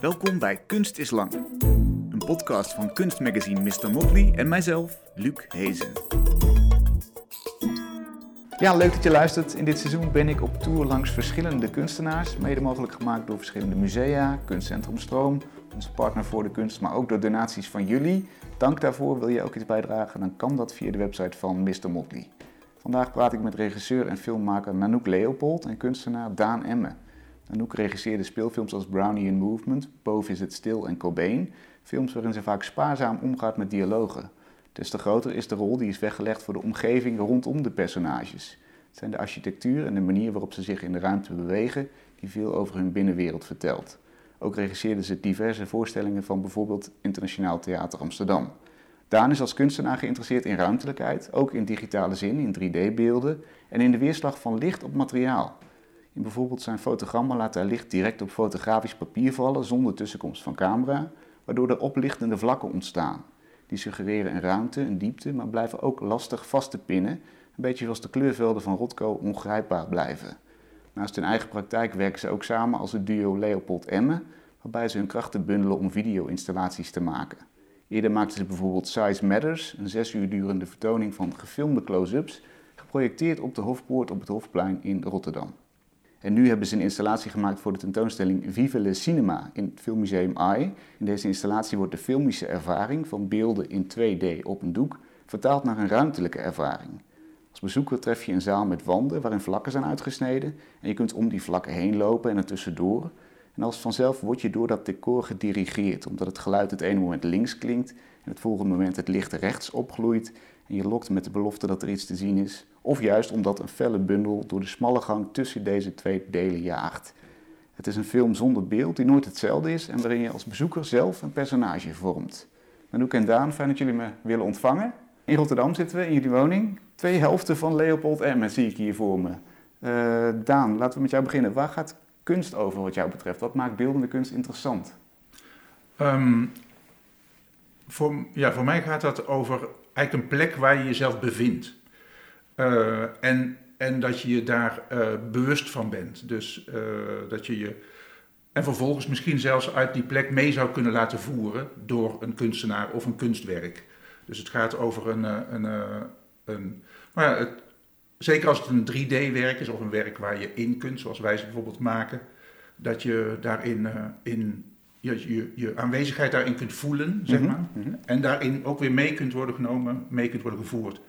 Welkom bij Kunst is Lang, een podcast van kunstmagazine Mr. Motley en mijzelf, Luc Hezen. Ja, leuk dat je luistert. In dit seizoen ben ik op tour langs verschillende kunstenaars, mede mogelijk gemaakt door verschillende musea, Kunstcentrum Stroom, onze partner voor de kunst, maar ook door donaties van jullie. Dank daarvoor. Wil je ook iets bijdragen, dan kan dat via de website van Mr. Motley. Vandaag praat ik met regisseur en filmmaker Nanook Leopold en kunstenaar Daan Emme. Nanook regisseerde speelfilms als Brownie in Movement, Boven is het stil en Cobain. Films waarin ze vaak spaarzaam omgaat met dialogen. Des te groter is de rol die is weggelegd voor de omgeving rondom de personages. Het zijn de architectuur en de manier waarop ze zich in de ruimte bewegen die veel over hun binnenwereld vertelt. Ook regisseerde ze diverse voorstellingen van bijvoorbeeld Internationaal Theater Amsterdam. Daan is als kunstenaar geïnteresseerd in ruimtelijkheid, ook in digitale zin, in 3D-beelden en in de weerslag van licht op materiaal. Bijvoorbeeld zijn fotogrammen laat hij licht direct op fotografisch papier vallen zonder tussenkomst van camera, waardoor er oplichtende vlakken ontstaan. Die suggereren een ruimte, een diepte, maar blijven ook lastig vast te pinnen, een beetje zoals de kleurvelden van Rotko ongrijpbaar blijven. Naast hun eigen praktijk werken ze ook samen als het duo Leopold Emme, waarbij ze hun krachten bundelen om video-installaties te maken. Eerder maakten ze bijvoorbeeld Size Matters, een zes uur durende vertoning van gefilmde close-ups, geprojecteerd op de Hofpoort op het Hofplein in Rotterdam. En nu hebben ze een installatie gemaakt voor de tentoonstelling Vive le Cinema in het Filmmuseum AI. In deze installatie wordt de filmische ervaring van beelden in 2D op een doek vertaald naar een ruimtelijke ervaring. Als bezoeker tref je een zaal met wanden waarin vlakken zijn uitgesneden en je kunt om die vlakken heen lopen en er tussendoor. En als vanzelf word je door dat decor gedirigeerd, omdat het geluid het ene moment links klinkt en het volgende moment het licht rechts opgloeit en je lokt met de belofte dat er iets te zien is, of juist omdat een felle bundel door de smalle gang tussen deze twee delen jaagt. Het is een film zonder beeld die nooit hetzelfde is en waarin je als bezoeker zelf een personage vormt. Manouk en Daan, fijn dat jullie me willen ontvangen. In Rotterdam zitten we, in jullie woning. Twee helften van Leopold Emmen zie ik hier voor me. Uh, Daan, laten we met jou beginnen. Waar gaat kunst over wat jou betreft? Wat maakt beeldende kunst interessant? Um, voor, ja, voor mij gaat dat over eigenlijk een plek waar je jezelf bevindt. Uh, en, en dat je je daar uh, bewust van bent. Dus uh, dat je je. En vervolgens misschien zelfs uit die plek mee zou kunnen laten voeren door een kunstenaar of een kunstwerk. Dus het gaat over een. een, een maar ja, het, zeker als het een 3D-werk is of een werk waar je in kunt, zoals wij ze bijvoorbeeld maken, dat je daarin in je, je, je aanwezigheid daarin kunt voelen, zeg maar. Mm -hmm. En daarin ook weer mee kunt worden genomen, mee kunt worden gevoerd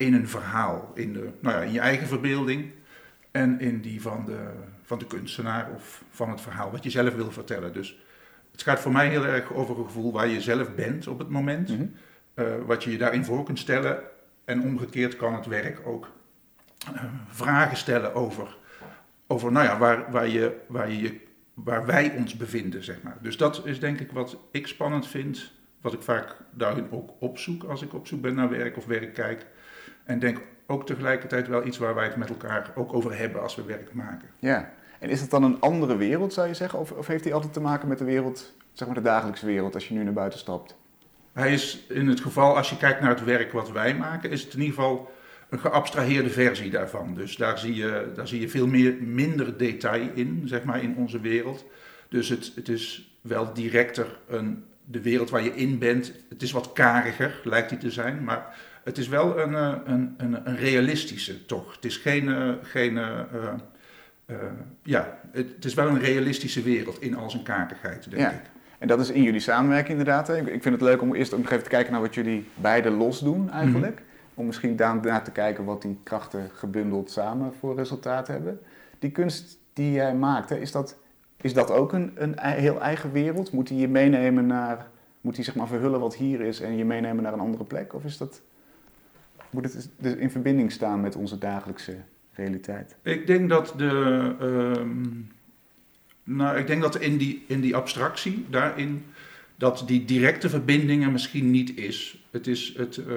in een verhaal. In, de, nou ja, in je eigen verbeelding en in die van de, van de kunstenaar of van het verhaal wat je zelf wil vertellen. Dus het gaat voor mij heel erg over een gevoel waar je zelf bent op het moment. Mm -hmm. uh, wat je je daarin voor kunt stellen. En omgekeerd kan het werk ook uh, vragen stellen over, over nou ja, waar, waar, je, waar je je waar wij ons bevinden, zeg maar. Dus dat is denk ik wat ik spannend vind, wat ik vaak daarin ook opzoek als ik op zoek ben naar werk of werk kijk. En denk ook tegelijkertijd wel iets waar wij het met elkaar ook over hebben als we werk maken. Ja, en is het dan een andere wereld, zou je zeggen? Of, of heeft die altijd te maken met de wereld, zeg maar de dagelijkse wereld, als je nu naar buiten stapt? Hij is in het geval, als je kijkt naar het werk wat wij maken, is het in ieder geval een geabstraheerde versie daarvan. Dus daar zie je, daar zie je veel meer, minder detail in, zeg maar, in onze wereld. Dus het, het is wel directer een, de wereld waar je in bent. Het is wat kariger, lijkt die te zijn, maar het is wel een, een, een, een realistische toch. Het is geen, geen uh, uh, ja, het is wel een realistische wereld in al zijn kakigheid, denk ja. ik. En dat is in jullie samenwerking inderdaad. Hè? Ik vind het leuk om eerst nog even te kijken naar wat jullie beiden los doen eigenlijk. Mm -hmm om misschien daarna te kijken wat die krachten gebundeld samen voor resultaat hebben. Die kunst die jij maakt, is, dat, is dat ook een, een heel eigen wereld? Moet hij je meenemen naar, moet hij zeg maar verhullen wat hier is en je meenemen naar een andere plek? Of is dat, moet het dus in verbinding staan met onze dagelijkse realiteit? Ik denk dat de, uh, nou, ik denk dat in die, in die abstractie, daarin, dat die directe verbinding er misschien niet is. Het is het, uh,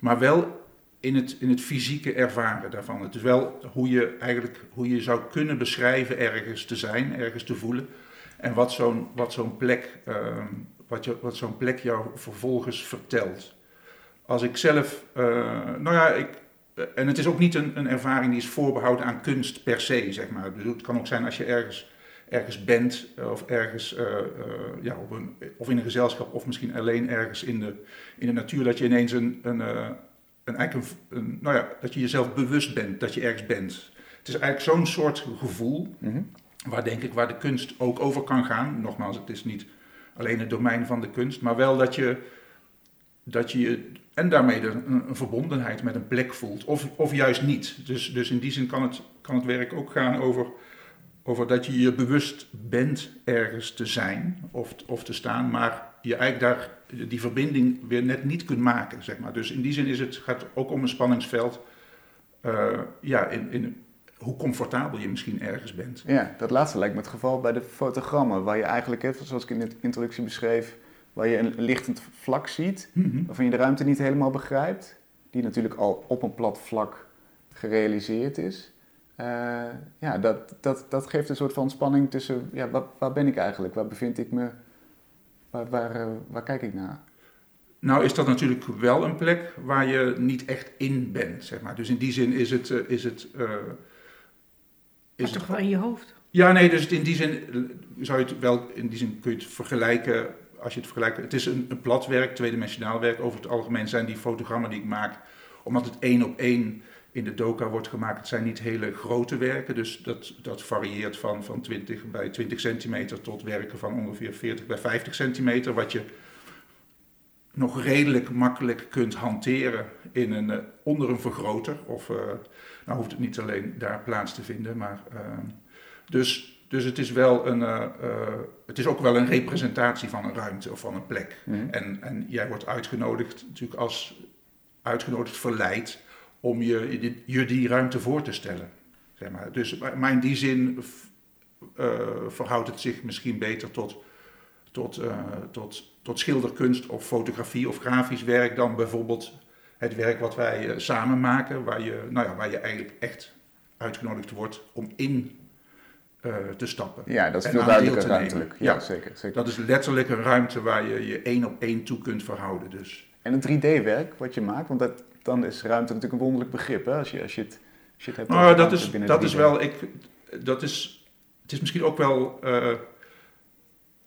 maar wel in het, in het fysieke ervaren daarvan. Het is wel hoe je eigenlijk hoe je zou kunnen beschrijven ergens te zijn, ergens te voelen. En wat zo'n, wat zo'n plek, uh, wat, je, wat zo'n plek jou vervolgens vertelt. Als ik zelf, uh, nou ja, ik, en het is ook niet een, een ervaring die is voorbehouden aan kunst per se, zeg maar. Dus het kan ook zijn als je ergens ergens bent of ergens ja, op een, of in een gezelschap of misschien alleen ergens in de, in de natuur, dat je ineens een, een, een, eigenlijk een, nou ja, dat je jezelf bewust bent dat je ergens bent. Het is eigenlijk zo'n soort gevoel mhm. waar denk ik waar de kunst ook over kan gaan. Nogmaals, het is niet alleen het domein van de kunst, maar wel dat je dat je en daarmee een, een, verbondenheid met een plek voelt, of, of juist niet. Dus, dus in die zin kan het, kan het werk ook gaan over, over dat je je bewust bent ergens te zijn of, of te staan, maar je eigenlijk daar die verbinding weer net niet kunt maken, zeg maar. Dus in die zin is het, gaat het ook om een spanningsveld, uh, ja, in, in hoe comfortabel je misschien ergens bent. Ja, dat laatste lijkt me het geval bij de fotogrammen, waar je eigenlijk, zoals ik in de introductie beschreef, waar je een lichtend vlak ziet, mhm. waarvan je de ruimte niet helemaal begrijpt, die natuurlijk al op een plat vlak gerealiseerd is. Uh, ja, dat, dat, dat geeft een soort van spanning tussen, ja, waar, waar ben ik eigenlijk? Waar bevind ik me? Waar, waar, uh, waar kijk ik naar? Nou is dat natuurlijk wel een plek waar je niet echt in bent, zeg maar. Dus in die zin is het... Uh, is het is het toch wel in je hoofd? Ja, nee, dus in die zin zou je het wel, in die zin kun je het vergelijken als je het vergelijkt, het is een, een plat werk, tweedimensionaal werk. Over het algemeen zijn die fotogrammen die ik maak, omdat het één op één in de doka wordt gemaakt, het zijn niet hele grote werken. Dus dat, dat varieert van, van 20 bij 20 centimeter tot werken van ongeveer 40 bij 50 centimeter. Wat je nog redelijk makkelijk kunt hanteren in een, uh, onder een vergroter. Of uh, nou hoeft het niet alleen daar plaats te vinden, maar. Uh, dus dus het is, wel een, uh, het is ook wel een representatie van een ruimte of van een plek. Mhm. en, en jij wordt uitgenodigd, natuurlijk als uitgenodigd verleid, om je, je die ruimte voor te stellen. Zeg maar. Dus maar in die zin uh, verhoudt het zich misschien beter tot, tot, tot, tot schilderkunst of fotografie of grafisch werk dan bijvoorbeeld het werk wat wij samen maken, waar je, nou ja, waar je eigenlijk echt uitgenodigd wordt om in uh, te stappen. Ja, dat is veel duidelijker ruimtelijk. Ja, zeker, zeker. Dat is letterlijk een ruimte waar je je één op één toe kunt verhouden. Dus. En een 3D-werk wat je maakt, want dat, dan is ruimte natuurlijk een wonderlijk begrip, hè? Als, je, als je het, als je het hebt nou, dat is, dat is wel, ik, dat is, het is misschien ook wel uh,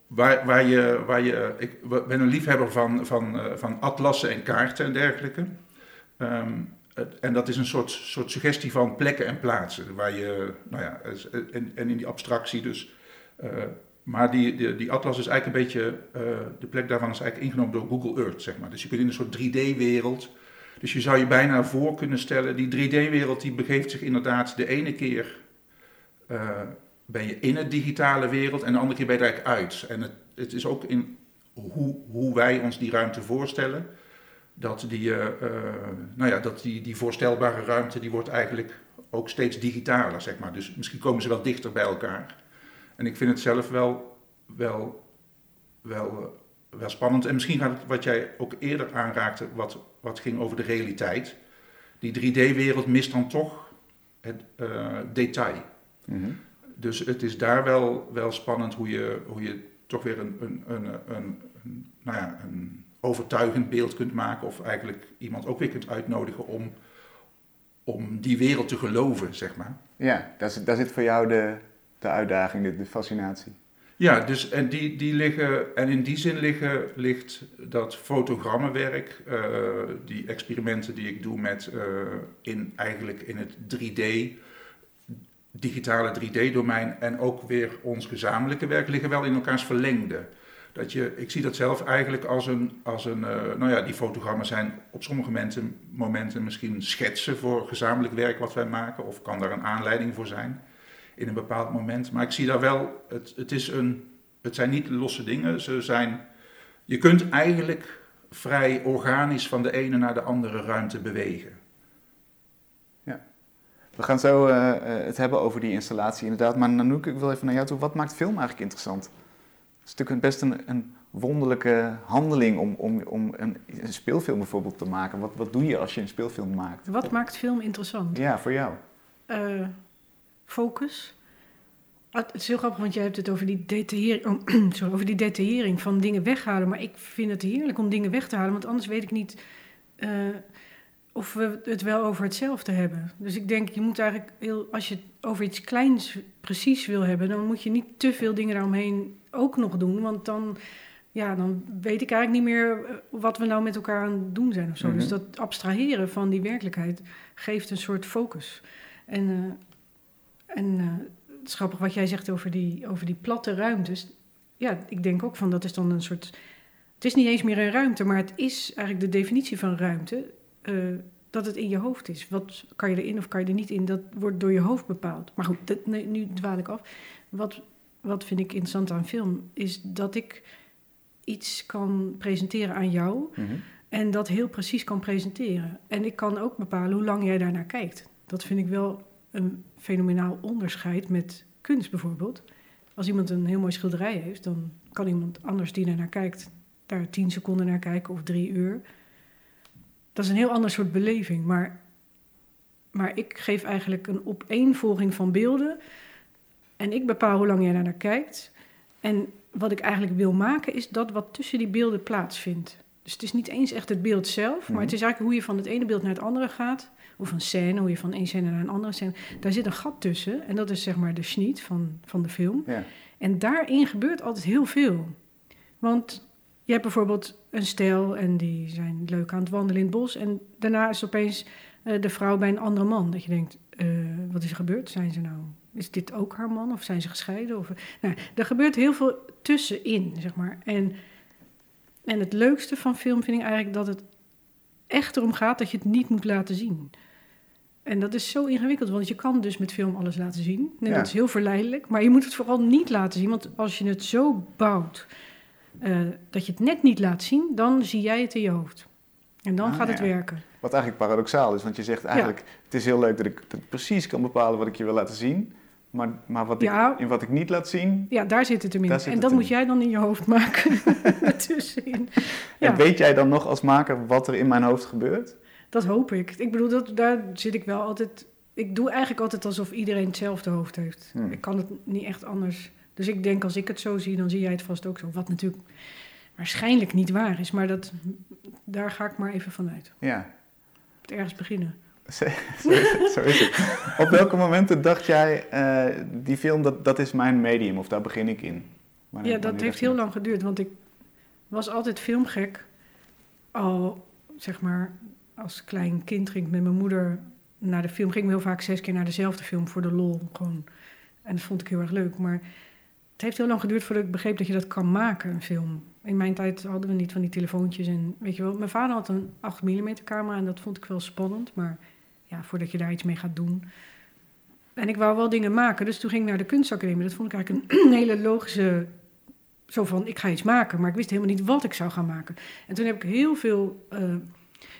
waar, waar je, waar je, ik ben een liefhebber van, van, uh, van atlassen en kaarten en dergelijke. Um, en dat is een soort, soort suggestie van plekken en plaatsen. Waar je, nou ja, en, en in die abstractie dus. Uh, maar die, die, atlas is eigenlijk een beetje, uh, de plek daarvan is eigenlijk ingenomen door Google Earth, zeg maar. Dus je kunt in een soort 3D-wereld. Dus je zou je bijna voor kunnen stellen, die 3D-wereld die begeeft zich inderdaad de ene keer uh, ben je in het digitale wereld en de andere keer ben je er eigenlijk uit. En het, het is ook in hoe, hoe wij ons die ruimte voorstellen dat die, uh, nou ja, dat die, die voorstelbare ruimte die wordt eigenlijk ook steeds digitaler, zeg maar. Dus misschien komen ze wel dichter bij elkaar. En ik vind het zelf wel, wel, wel, eh, wel spannend. En misschien gaat het wat jij ook eerder aanraakte, wat, wat ging over de realiteit. Die 3D-wereld mist dan toch het uh, detail. Mhm. Dus het is daar wel, wel spannend hoe je, hoe je toch weer een, een, een, een, een nou ja, een overtuigend beeld kunt maken. Of eigenlijk iemand ook weer kunt uitnodigen om, om die wereld te geloven, zeg maar. Ja, daar zit, daar zit voor jou de, de uitdaging, de, de fascinatie. Ja, dus en, die, die liggen, en in die zin liggen, ligt dat fotogrammenwerk, uh, die experimenten die ik doe met uh, in, eigenlijk in het 3D, digitale 3D-domein en ook weer ons gezamenlijke werk liggen wel in elkaars verlengde. Dat je, ik zie dat zelf eigenlijk als een, als een uh, nou ja, die fotogrammen zijn op sommige momenten, misschien schetsen voor gezamenlijk werk wat wij maken, of kan daar een aanleiding voor zijn in een bepaald moment. Maar ik zie daar wel, het, het, is een, het zijn niet losse dingen, ze zijn, je kunt eigenlijk vrij organisch van de ene naar de andere ruimte bewegen. Ja. We gaan zo uh, het hebben over die installatie inderdaad, maar Nanoek, ik wil even naar jou toe. Wat maakt film eigenlijk interessant? Is natuurlijk best een, een wonderlijke handeling om, om, om een, een, speelfilm bijvoorbeeld te maken. Wat, wat doe je als je een speelfilm maakt? Wat maakt film interessant? Ja, voor jou. Uh, focus. Ah, het is heel grappig, want jij hebt het over die, detaillering, oh, sorry, over die detaillering van dingen weghalen. Maar ik vind het heerlijk om dingen weg te halen, want anders weet ik niet... Uh, of we het wel over hetzelfde hebben. Dus ik denk, je moet eigenlijk heel, als je het over iets kleins precies wil hebben, dan moet je niet te veel dingen daaromheen ook nog doen. Want dan, ja, dan weet ik eigenlijk niet meer eh, wat we nou met elkaar aan het doen zijn of zo. Mhm. Dus dat abstraheren van die werkelijkheid geeft een soort focus. En, eh, en het is grappig wat jij zegt over die, over die platte ruimtes. Ja, ik denk ook van dat is dan een soort. Het is niet eens meer een ruimte, maar het is eigenlijk de definitie van ruimte. dat het in je hoofd is. Wat kan je erin of kan je er niet in? Dat wordt door je hoofd bepaald. Maar goed, dat, nee, nu dwaal ik af. Wat, wat vind ik interessant aan film, is dat ik iets kan presenteren aan jou Mhm. en dat heel precies kan presenteren. En ik kan ook bepalen hoe lang jij daarnaar kijkt. Dat vind ik wel een fenomenaal onderscheid met kunst bijvoorbeeld. Als iemand een heel mooi schilderij heeft, dan kan iemand anders die daarnaar kijkt, daar tien seconden naar kijken of drie uur. Dat is een heel ander soort beleving. Maar, maar ik geef eigenlijk een opeenvolging van beelden. En ik bepaal hoe lang jij daarnaar kijkt. En wat ik eigenlijk wil maken, is dat wat tussen die beelden plaatsvindt. Dus het is niet eens echt het beeld zelf, maar Mhm. het is eigenlijk hoe je van het ene beeld naar het andere gaat. Of een scène, hoe je van één scène naar een andere scène. Daar zit een gat tussen. En dat is zeg maar de schniet van, van de film. Ja. En daarin gebeurt altijd heel veel. Want je hebt bijvoorbeeld een stel en die zijn leuk aan het wandelen in het bos. En daarna is opeens eh, de vrouw bij een andere man. Dat je denkt, eh, wat is er gebeurd? Zijn ze nou, is dit ook haar man of zijn ze gescheiden? Of, nou, er gebeurt heel veel tussenin, zeg maar. En, en het leukste van film vind ik eigenlijk dat het echt erom gaat dat je het niet moet laten zien. En dat is zo ingewikkeld, want je kan dus met film alles laten zien. En Ja. dat is heel verleidelijk, maar je moet het vooral niet laten zien. Want als je het zo bouwt eh, dat je het net niet laat zien, dan zie jij het in je hoofd. En dan Ah, gaat het werken. Wat eigenlijk paradoxaal is, want je zegt eigenlijk, het is heel leuk dat ik, dat ik precies kan bepalen wat ik je wil laten zien. Maar, maar wat ik, Ja. in wat ik niet laat zien, Ja, daar zit het hem in. Daar zit En dat moet jij dan in je hoofd maken. Tussenin. Ja. En weet jij dan nog als maker wat er in mijn hoofd gebeurt? Dat hoop ik. Ik bedoel, dat, daar zit ik wel altijd. Ik doe eigenlijk altijd alsof iedereen hetzelfde hoofd heeft. Hmm. Ik kan het niet echt anders. Dus ik denk, als ik het zo zie, dan zie jij het vast ook zo. Wat natuurlijk waarschijnlijk niet waar is, maar dat, daar ga ik maar even vanuit. Ja, ergens beginnen. Zo is het. Zo is het. Op welke momenten dacht jij, eh, die film, dat, dat is mijn medium, of daar begin ik in? Wanneer- ja, dat heeft heel lang geduurd, want ik was altijd filmgek. Al, zeg maar, als klein kind ging ik met mijn moeder naar de film. Ging ik heel vaak zes keer naar dezelfde film voor de lol. Gewoon. En dat vond ik heel erg leuk. Maar het heeft heel lang geduurd voordat ik begreep dat je dat kan maken, een film. In mijn tijd hadden we niet van die telefoontjes en weet je wel. Mijn vader had een 8 mm camera en dat vond ik wel spannend. Maar ja, voordat je daar iets mee gaat doen. En ik wou wel dingen maken, dus toen ging ik naar de kunstacademie. Dat vond ik eigenlijk een hele logische zo van, ik ga iets maken, maar ik wist helemaal niet wat ik zou gaan maken. En toen heb ik heel veel eh,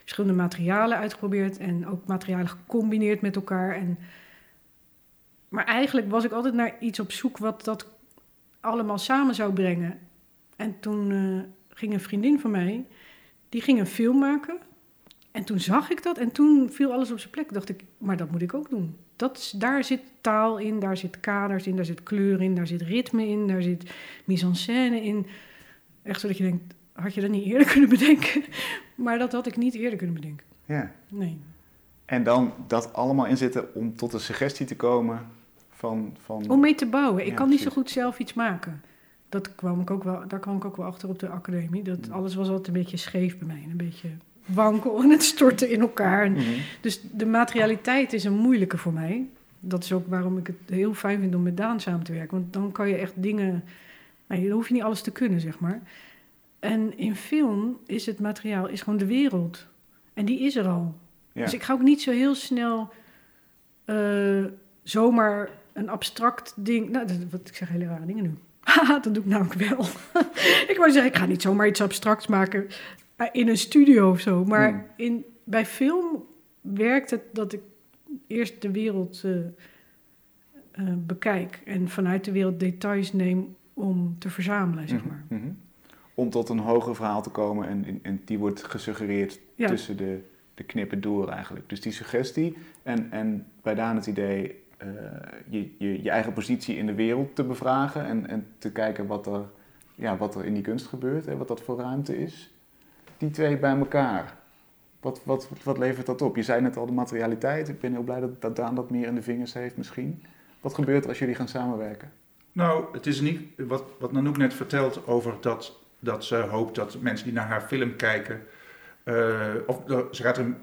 verschillende materialen uitgeprobeerd en ook materialen gecombineerd met elkaar. En, maar eigenlijk was ik altijd naar iets op zoek wat dat allemaal samen zou brengen. En toen eh, ging een vriendin van mij, die ging een film maken. En toen zag ik dat en toen viel alles op zijn plek. Dacht ik, maar dat moet ik ook doen. Dat is, daar zit taal in, daar zit kaders in, daar zit kleur in, daar zit ritme in, daar zit mise-en-scène in. Echt zodat je denkt, had je dat niet eerder kunnen bedenken? Maar dat had ik niet eerder kunnen bedenken. Ja. Nee. En dan dat allemaal inzetten om tot een suggestie te komen van... van Om mee te bouwen. Ik Ja, kan niet zo goed zelf iets maken. Dat kwam ik ook wel, daar kwam ik ook wel achter op de academie. Dat Mm. alles was altijd een beetje scheef bij mij. en Een beetje wankel en het stortte in elkaar. Mhm. Dus de materialiteit is een moeilijke voor mij. Dat is ook waarom ik het heel fijn vind om met Daan samen te werken. Want dan kan je echt dingen... Nou, dan hoef je niet alles te kunnen, zeg maar. En in film is het materiaal is gewoon de wereld. En die is er al. Ja. Dus ik ga ook niet zo heel snel eh, zomaar een abstract ding... Nou, dat, wat, ik zeg hele rare dingen nu. Haha, dat doe ik namelijk wel. ik wou zeggen, ik ga niet zomaar iets abstracts maken in een studio of zo. Maar Hmm. in, bij film werkt het dat ik eerst de wereld eh, eh, bekijk en vanuit de wereld details neem om te verzamelen, zeg maar. Mhm, mhm. Om tot een hoger verhaal te komen en, en, en die wordt gesuggereerd Ja. tussen de, de knippen door eigenlijk. Dus die suggestie en, en bij Daan het idee eh, je, je, je eigen positie in de wereld te bevragen en, en te kijken wat er, ja, wat er in die kunst gebeurt, hè, wat dat voor ruimte is. Die twee bij elkaar. Wat Wat, wat, levert dat op? Je zei net al de materialiteit. Ik ben heel blij dat, dat Daan dat meer in de vingers heeft misschien. Wat gebeurt er als jullie gaan samenwerken? Nou, het is niet wat, wat Nanoek net vertelt over dat, dat ze hoopt dat mensen die naar haar film kijken. eh, of ze gaat er in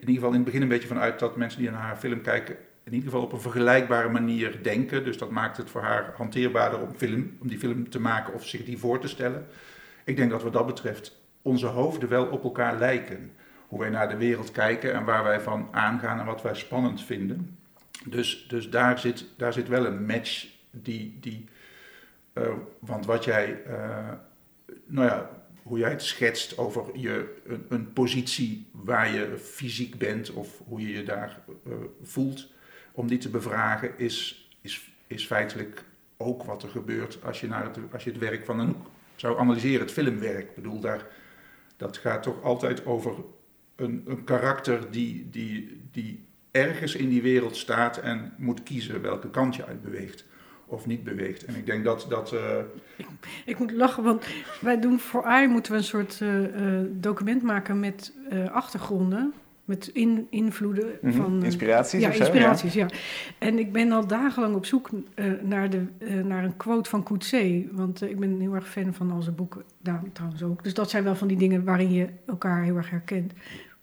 ieder geval in het begin een beetje van uit dat mensen die naar haar film kijken. in ieder geval op een vergelijkbare manier denken. Dus dat maakt het voor haar hanteerbaarder om, film, om die film te maken of zich die voor te stellen. Ik denk dat wat dat betreft onze hoofden wel op elkaar lijken. Hoe wij naar de wereld kijken en waar wij van aangaan en wat wij spannend vinden. Dus, dus daar, zit, daar zit wel een match die. die eh, want wat jij, eh, nou ja, hoe jij het schetst over je, een, een positie waar je fysiek bent of hoe je je daar eh, voelt, om die te bevragen, is, is, is feitelijk ook wat er gebeurt als je, naar het, als je het werk van een zou analyseren, het filmwerk. Ik bedoel, daar, dat gaat toch altijd over een, een karakter die, die, die ergens in die wereld staat en moet kiezen welke kant je uit beweegt of niet beweegt. En ik denk dat dat. eh, Ik moet lachen, want wij doen voor AI moeten we een soort eh, eh, document maken met achtergronden. Met in, invloeden Mhm. van... eh, Inspiraties ja, inspiraties, ja. En ik ben al dagenlang op zoek eh, naar, de, eh, naar een quote van Coetzee. Want ik ben heel erg fan van al zijn boeken, Daan trouwens ook. Dus dat zijn wel van die dingen waarin je elkaar heel erg herkent.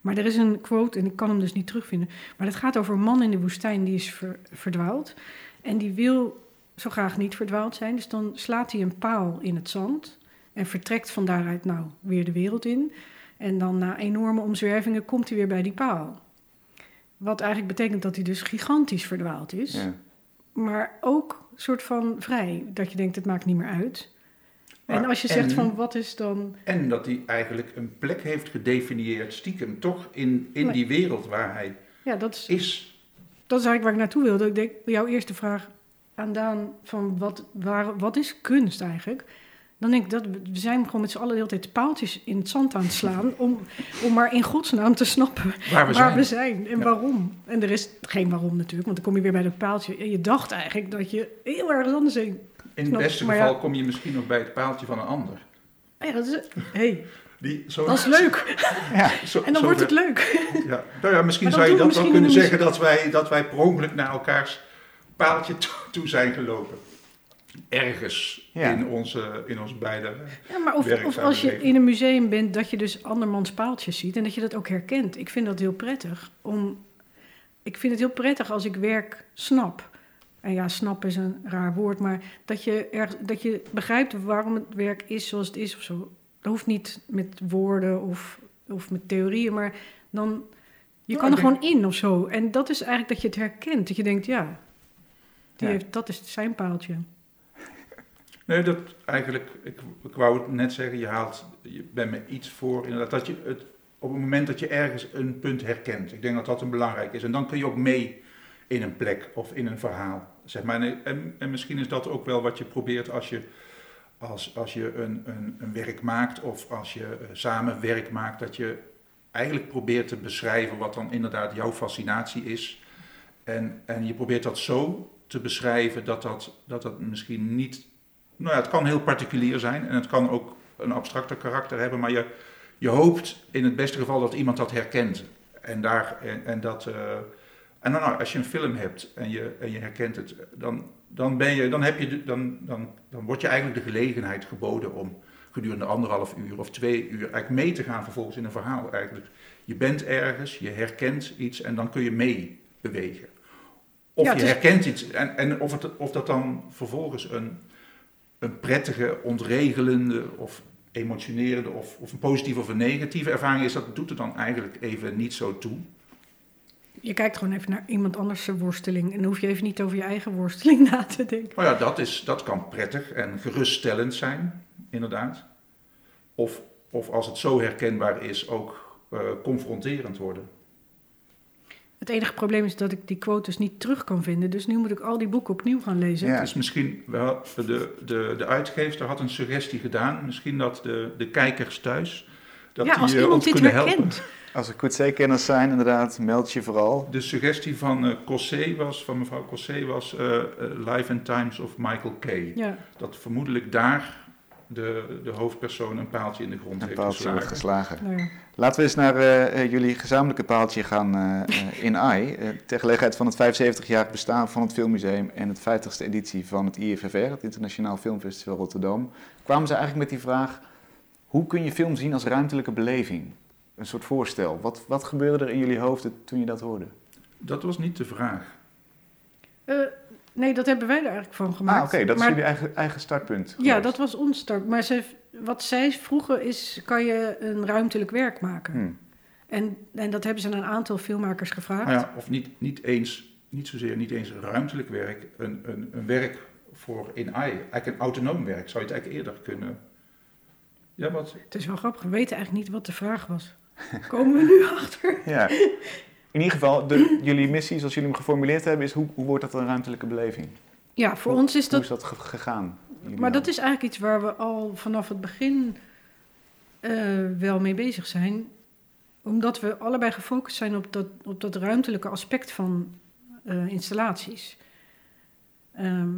Maar er is een quote, en ik kan hem dus niet terugvinden. Maar het gaat over een man in de woestijn die is ver- verdwaald. En die wil zo graag niet verdwaald zijn. Dus dan slaat hij een paal in het zand. En vertrekt van daaruit nou weer de wereld in. En dan na enorme omzwervingen komt hij weer bij die paal. Wat eigenlijk betekent dat hij dus gigantisch verdwaald is. Ja. Maar ook soort van vrij. Dat je denkt, het maakt niet meer uit. en Maar- als je zegt en- van, wat is dan... en dat hij eigenlijk een plek heeft gedefinieerd, stiekem toch, in, in die wereld waar hij Ja, dat is, is. dat is eigenlijk waar ik naartoe wilde. Ik denk, jouw eerste vraag aan Daan van, wat, waar, wat is kunst eigenlijk? Dan denk ik, dat, we zijn gewoon met z'n allen de hele tijd paaltjes in het zand aan het slaan... om, om maar in godsnaam te snappen Waar we waar zijn. we zijn en Ja. waarom. En er is geen waarom natuurlijk, want dan kom je weer bij dat paaltje. En je dacht eigenlijk dat je heel erg anders heen... In het beste maar geval ja. kom je misschien nog bij het paaltje van een ander. Ja, dat is, hey, Die zo, dat is leuk. Ja. zo- En dan wordt het leuk. Ja. Nou ja, misschien zou je dat wel kunnen zeggen dat wij, dat wij per ongeluk naar elkaars paaltje to- toe zijn gelopen. Ergens Ja. in, onze, in ons beide. Ja, maar of, als je in een museum bent, dat je dus andermans paaltjes ziet en dat je dat ook herkent. Ik vind dat heel prettig. Om, ik vind het heel prettig als ik werk snap. En ja, snap is een raar woord, maar dat je, erg, dat je begrijpt waarom het werk is zoals het is of zo. Dat hoeft niet met woorden of, of met theorieën, maar dan... Je kan er gewoon in of zo. En dat is eigenlijk dat je het herkent. Dat je denkt, ja, die Ja. Heeft, dat is zijn paaltje. Nee, dat eigenlijk, ik, wou het net zeggen, je haalt, je bent me iets voor, inderdaad, dat je het, op het moment dat je ergens een punt herkent, ik denk dat dat een belangrijk is, en dan kun je ook mee in een plek of in een verhaal, zeg maar. En, en, en misschien is dat ook wel wat je probeert als je, als, als je een, een, een werk maakt of als je eh, samen werk maakt, dat je eigenlijk probeert te beschrijven wat dan inderdaad jouw fascinatie is. En, en je probeert dat zo te beschrijven dat dat, dat, dat misschien niet nou ja, het kan heel particulier zijn en het kan ook een abstracter karakter hebben, maar je, je hoopt in het beste geval dat iemand dat herkent. En, daar, en, en, dat, eh, en dan, nou, als je een film hebt en je, en je herkent het, dan, dan, ben je, dan, heb je de, dan, dan, dan wordt je eigenlijk de gelegenheid geboden om gedurende anderhalf uur of twee uur eigenlijk mee te gaan vervolgens in een verhaal eigenlijk. Je bent ergens, je herkent iets en dan kun je mee bewegen. Of Ja, je herkent iets en, en of, het, of dat dan vervolgens een, een prettige, ontregelende of emotionerende of, of een positieve of een negatieve ervaring is, dat doet er dan eigenlijk even niet zo toe. Je kijkt gewoon even naar iemand anders zijn worsteling. En dan hoef je even niet over je eigen worsteling na te denken. Maar ja, dat, is, dat kan prettig en geruststellend zijn, inderdaad. Of, of als het zo herkenbaar is, ook eh, confronterend worden. Het enige probleem is dat ik die quotes niet terug kan vinden. Dus nu moet ik al die boeken opnieuw gaan lezen. Ja. Is misschien wel, de, de, de uitgever had een suggestie gedaan, misschien dat de, de kijkers thuis, dat Ja, die als eh, iemand ons dit kunnen helpen. herkent. Als er Coetzee-kenners zijn, inderdaad, meld je vooral. De suggestie van eh Cossé was, van mevrouw Cossé was eh, eh, Life and Times of Michael Kay. Ja, Dat vermoedelijk daar de, de hoofdpersoon een paaltje in de grond Een heeft paaltje wordt geslagen. geslagen. Ja. Laten we eens naar eh, eh, jullie gezamenlijke paaltje gaan eh, in AI. Eh, ter gelegenheid van het 75-jarig bestaan van het Filmmuseum en het 50ste editie van het IFFR, het Internationaal Filmfestival Rotterdam, kwamen ze eigenlijk met die vraag: hoe kun je film zien als ruimtelijke beleving? Een soort voorstel. Wat, wat gebeurde er in jullie hoofden toen je dat hoorde? Dat was niet de vraag. Nee, dat hebben wij er eigenlijk van gemaakt. ah, oké, dat is jullie eigen, eigen startpunt. Ja, dat was ons start. Maar ze, wat zij vroegen is, kan je een ruimtelijk werk maken? Hm. En, en dat hebben ze aan een aantal filmmakers gevraagd. Nou ja, of niet, niet eens, niet zozeer niet eens ruimtelijk werk, een, een, een werk voor in AI, eigenlijk een autonoom werk, zou je het eigenlijk eerder kunnen. Ja, wat? Het is wel grappig, we weten eigenlijk niet wat de vraag was. Komen we nu achter? Ja. In ieder geval, de, jullie missie, zoals jullie hem geformuleerd hebben, is hoe, hoe wordt dat een ruimtelijke beleving? Ja, voor Hoe- ons is Hoe dat... is dat ge- gegaan? Maar dat is eigenlijk iets waar we al vanaf het begin eh, wel mee bezig zijn. Omdat we allebei gefocust zijn op dat, op dat ruimtelijke aspect van eh, installaties. Ehm,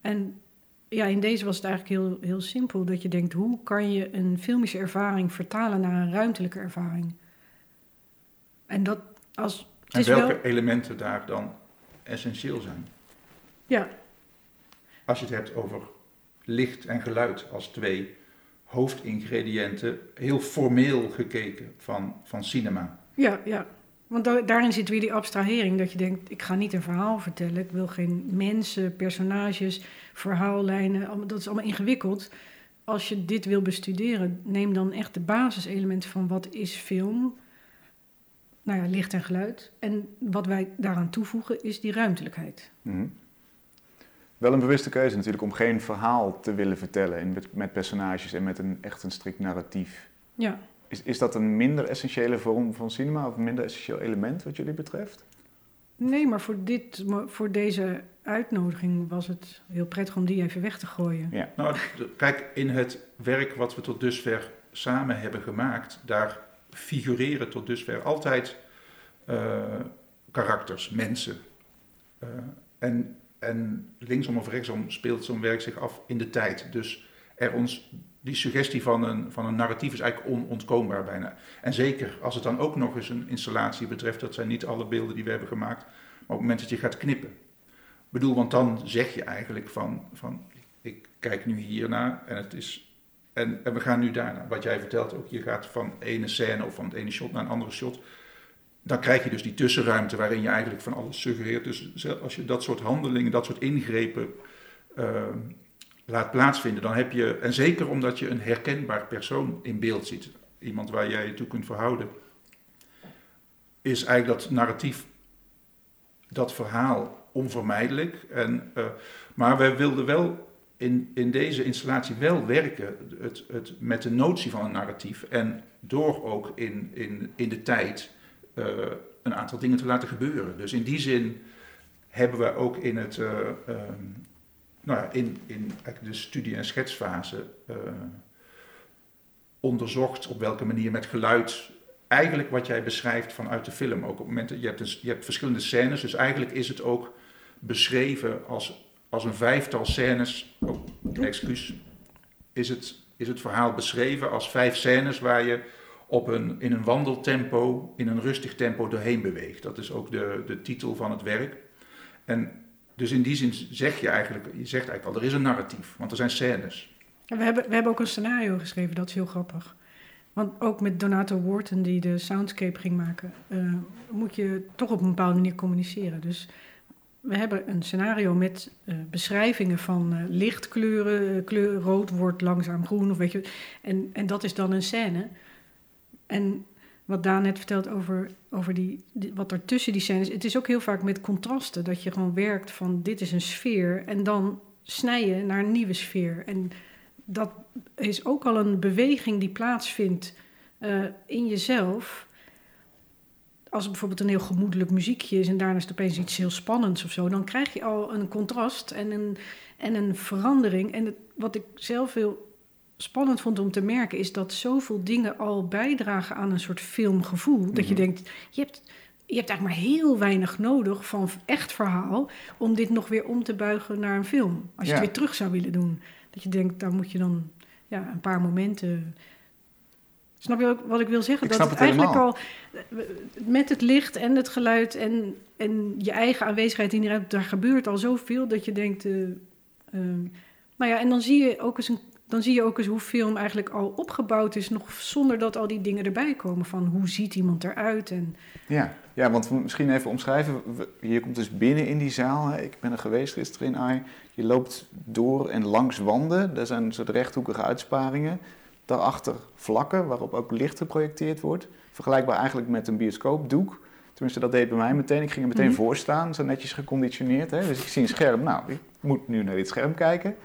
en ja, in deze was het eigenlijk heel, heel simpel. Dat je denkt, hoe kan je een filmische ervaring vertalen naar een ruimtelijke ervaring? En dat als... En welke wel, elementen daar dan essentieel zijn? ja, Als je het hebt over licht en geluid als twee hoofdingrediënten, heel formeel gekeken van, van cinema. Ja, ja. Want da- daarin zit weer die abstrahering. Dat je denkt, ik ga niet een verhaal vertellen. Ik wil geen mensen, personages, verhaallijnen. Dat is allemaal ingewikkeld. Als je dit wil bestuderen, neem dan echt de basiselementen van wat is film. Nou ja, licht en geluid. En wat wij daaraan toevoegen is die ruimtelijkheid. Mhm. Wel een bewuste keuze natuurlijk om geen verhaal te willen vertellen in, met, met personages en met een echt een strikt narratief. Ja, Is, is dat een minder essentiële vorm van cinema of een minder essentieel element wat jullie betreft? nee, maar voor, dit, voor deze uitnodiging was het heel prettig om die even weg te gooien. Ja. Nou, kijk, in het werk wat we tot dusver samen hebben gemaakt, daar figureren tot dusver altijd eh, karakters, mensen. Eh, en, en linksom of rechtsom speelt zo'n werk zich af in de tijd. Dus er ons, die suggestie van een, van een narratief is eigenlijk onontkoombaar bijna. En zeker als het dan ook nog eens een installatie betreft, dat zijn niet alle beelden die we hebben gemaakt, maar op het moment dat je gaat knippen. Ik bedoel, want dan zeg je eigenlijk van, van ik kijk nu hiernaar en het is. En, en we gaan nu daarna. Wat jij vertelt ook, je gaat van ene scène of van het ene shot naar een andere shot. Dan krijg je dus die tussenruimte waarin je eigenlijk van alles suggereert. Dus als je dat soort handelingen, dat soort ingrepen eh, laat plaatsvinden, dan heb je. En zeker omdat je een herkenbaar persoon in beeld ziet, iemand waar jij je toe kunt verhouden, is eigenlijk dat narratief, dat verhaal onvermijdelijk. En, eh, maar we wilden wel in, in deze installatie wel werken het, het, met de notie van een narratief. En door ook in, in, in de tijd eh, een aantal dingen te laten gebeuren. Dus in die zin hebben we ook in, het, eh, ehm, nou ja, in, in de studie- en schetsfase eh, onderzocht op welke manier met geluid eigenlijk wat jij beschrijft vanuit de film. Ook op het moment dat je hebt, je hebt verschillende scènes, dus eigenlijk is het ook beschreven als, als een vijftal scènes. Oh, excuus. Is het, is het verhaal beschreven als vijf scènes waar je op een, in een wandeltempo, in een rustig tempo doorheen beweegt. Dat is ook de, de titel van het werk. En dus in die zin zeg je eigenlijk, je zegt eigenlijk al, er is een narratief, want er zijn scènes. En we, hebben, we hebben ook een scenario geschreven, dat is heel grappig. Want ook met Donato Wharton, die de soundscape ging maken, eh, moet je toch op een bepaalde manier communiceren. Dus we hebben een scenario met eh, beschrijvingen van eh, lichtkleuren. eh, kleur rood wordt langzaam groen, of weet je. En, en dat is dan een scène. En wat Daan net vertelt over, over die, wat er tussen die scènes... Het is ook heel vaak met contrasten, dat je gewoon werkt van dit is een sfeer... en dan snij je naar een nieuwe sfeer. En dat is ook al een beweging die plaatsvindt in jezelf. Als het bijvoorbeeld een heel gemoedelijk muziekje is en daarna is het opeens iets heel spannends of zo, dan krijg je al een contrast en een, en een verandering. En het, wat ik zelf heel spannend vond om te merken, is dat zoveel dingen al bijdragen aan een soort filmgevoel. Dat je Mhm. denkt, je hebt, je hebt eigenlijk maar heel weinig nodig van echt verhaal om dit nog weer om te buigen naar een film. Als je Ja. het weer terug zou willen doen. Dat je denkt, daar moet je dan ja, een paar momenten. Snap je ook wat ik wil zeggen? Ik dat het het eigenlijk al eh, met het licht en het geluid en, en je eigen aanwezigheid in die ruimte, daar gebeurt al zoveel dat je denkt. eh, ehm, nou ja, en dan zie je ook eens een. Dan zie je ook eens hoe film eigenlijk al opgebouwd is, nog zonder dat al die dingen erbij komen. Van hoe ziet iemand eruit? En Ja, ja want we misschien even omschrijven. Je komt dus binnen in die zaal. Hè. Ik ben er geweest gisteren in AI. Je loopt door en langs wanden. Daar zijn soort rechthoekige uitsparingen. Daarachter vlakken waarop ook licht geprojecteerd wordt. Vergelijkbaar eigenlijk met een bioscoopdoek. Tenminste, dat deed bij mij meteen. Ik ging er meteen Mhm. voor staan, zo netjes geconditioneerd. Hè. Dus ik zie een scherm. Nou, ik moet nu naar dit scherm kijken.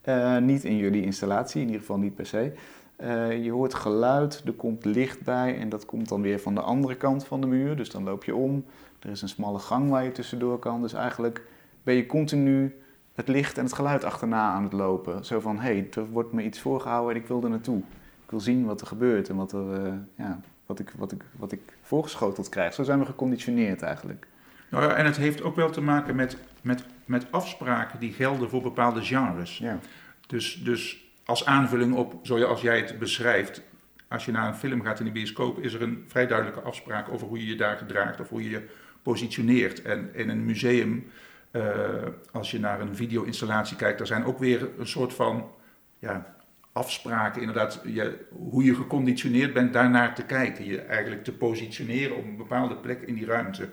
Eh, niet in jullie installatie, in ieder geval niet per se. Eh, je hoort geluid, er komt licht bij en dat komt dan weer van de andere kant van de muur. Dus dan loop je om. Er is een smalle gang waar je tussendoor kan. Dus eigenlijk ben je continu het licht en het geluid achterna aan het lopen. Zo van, hé, hey, er wordt me iets voorgehouden en ik wil er naartoe. Ik wil zien wat er gebeurt en wat, er, eh, ja, wat, ik, wat, ik, wat ik voorgeschoteld krijg. Zo zijn we geconditioneerd eigenlijk. Nou ja, en het heeft ook wel te maken met, met, met afspraken die gelden voor bepaalde genres. Ja, Dus, dus als aanvulling op, zoals jij het beschrijft, als je naar een film gaat in de bioscoop, is er een vrij duidelijke afspraak over hoe je je daar gedraagt of hoe je je positioneert. En in een museum, eh, als je naar een video-installatie kijkt, er zijn ook weer een soort van ja, afspraken, inderdaad, je, hoe je geconditioneerd bent daarnaar te kijken. Je eigenlijk te positioneren op een bepaalde plek in die ruimte.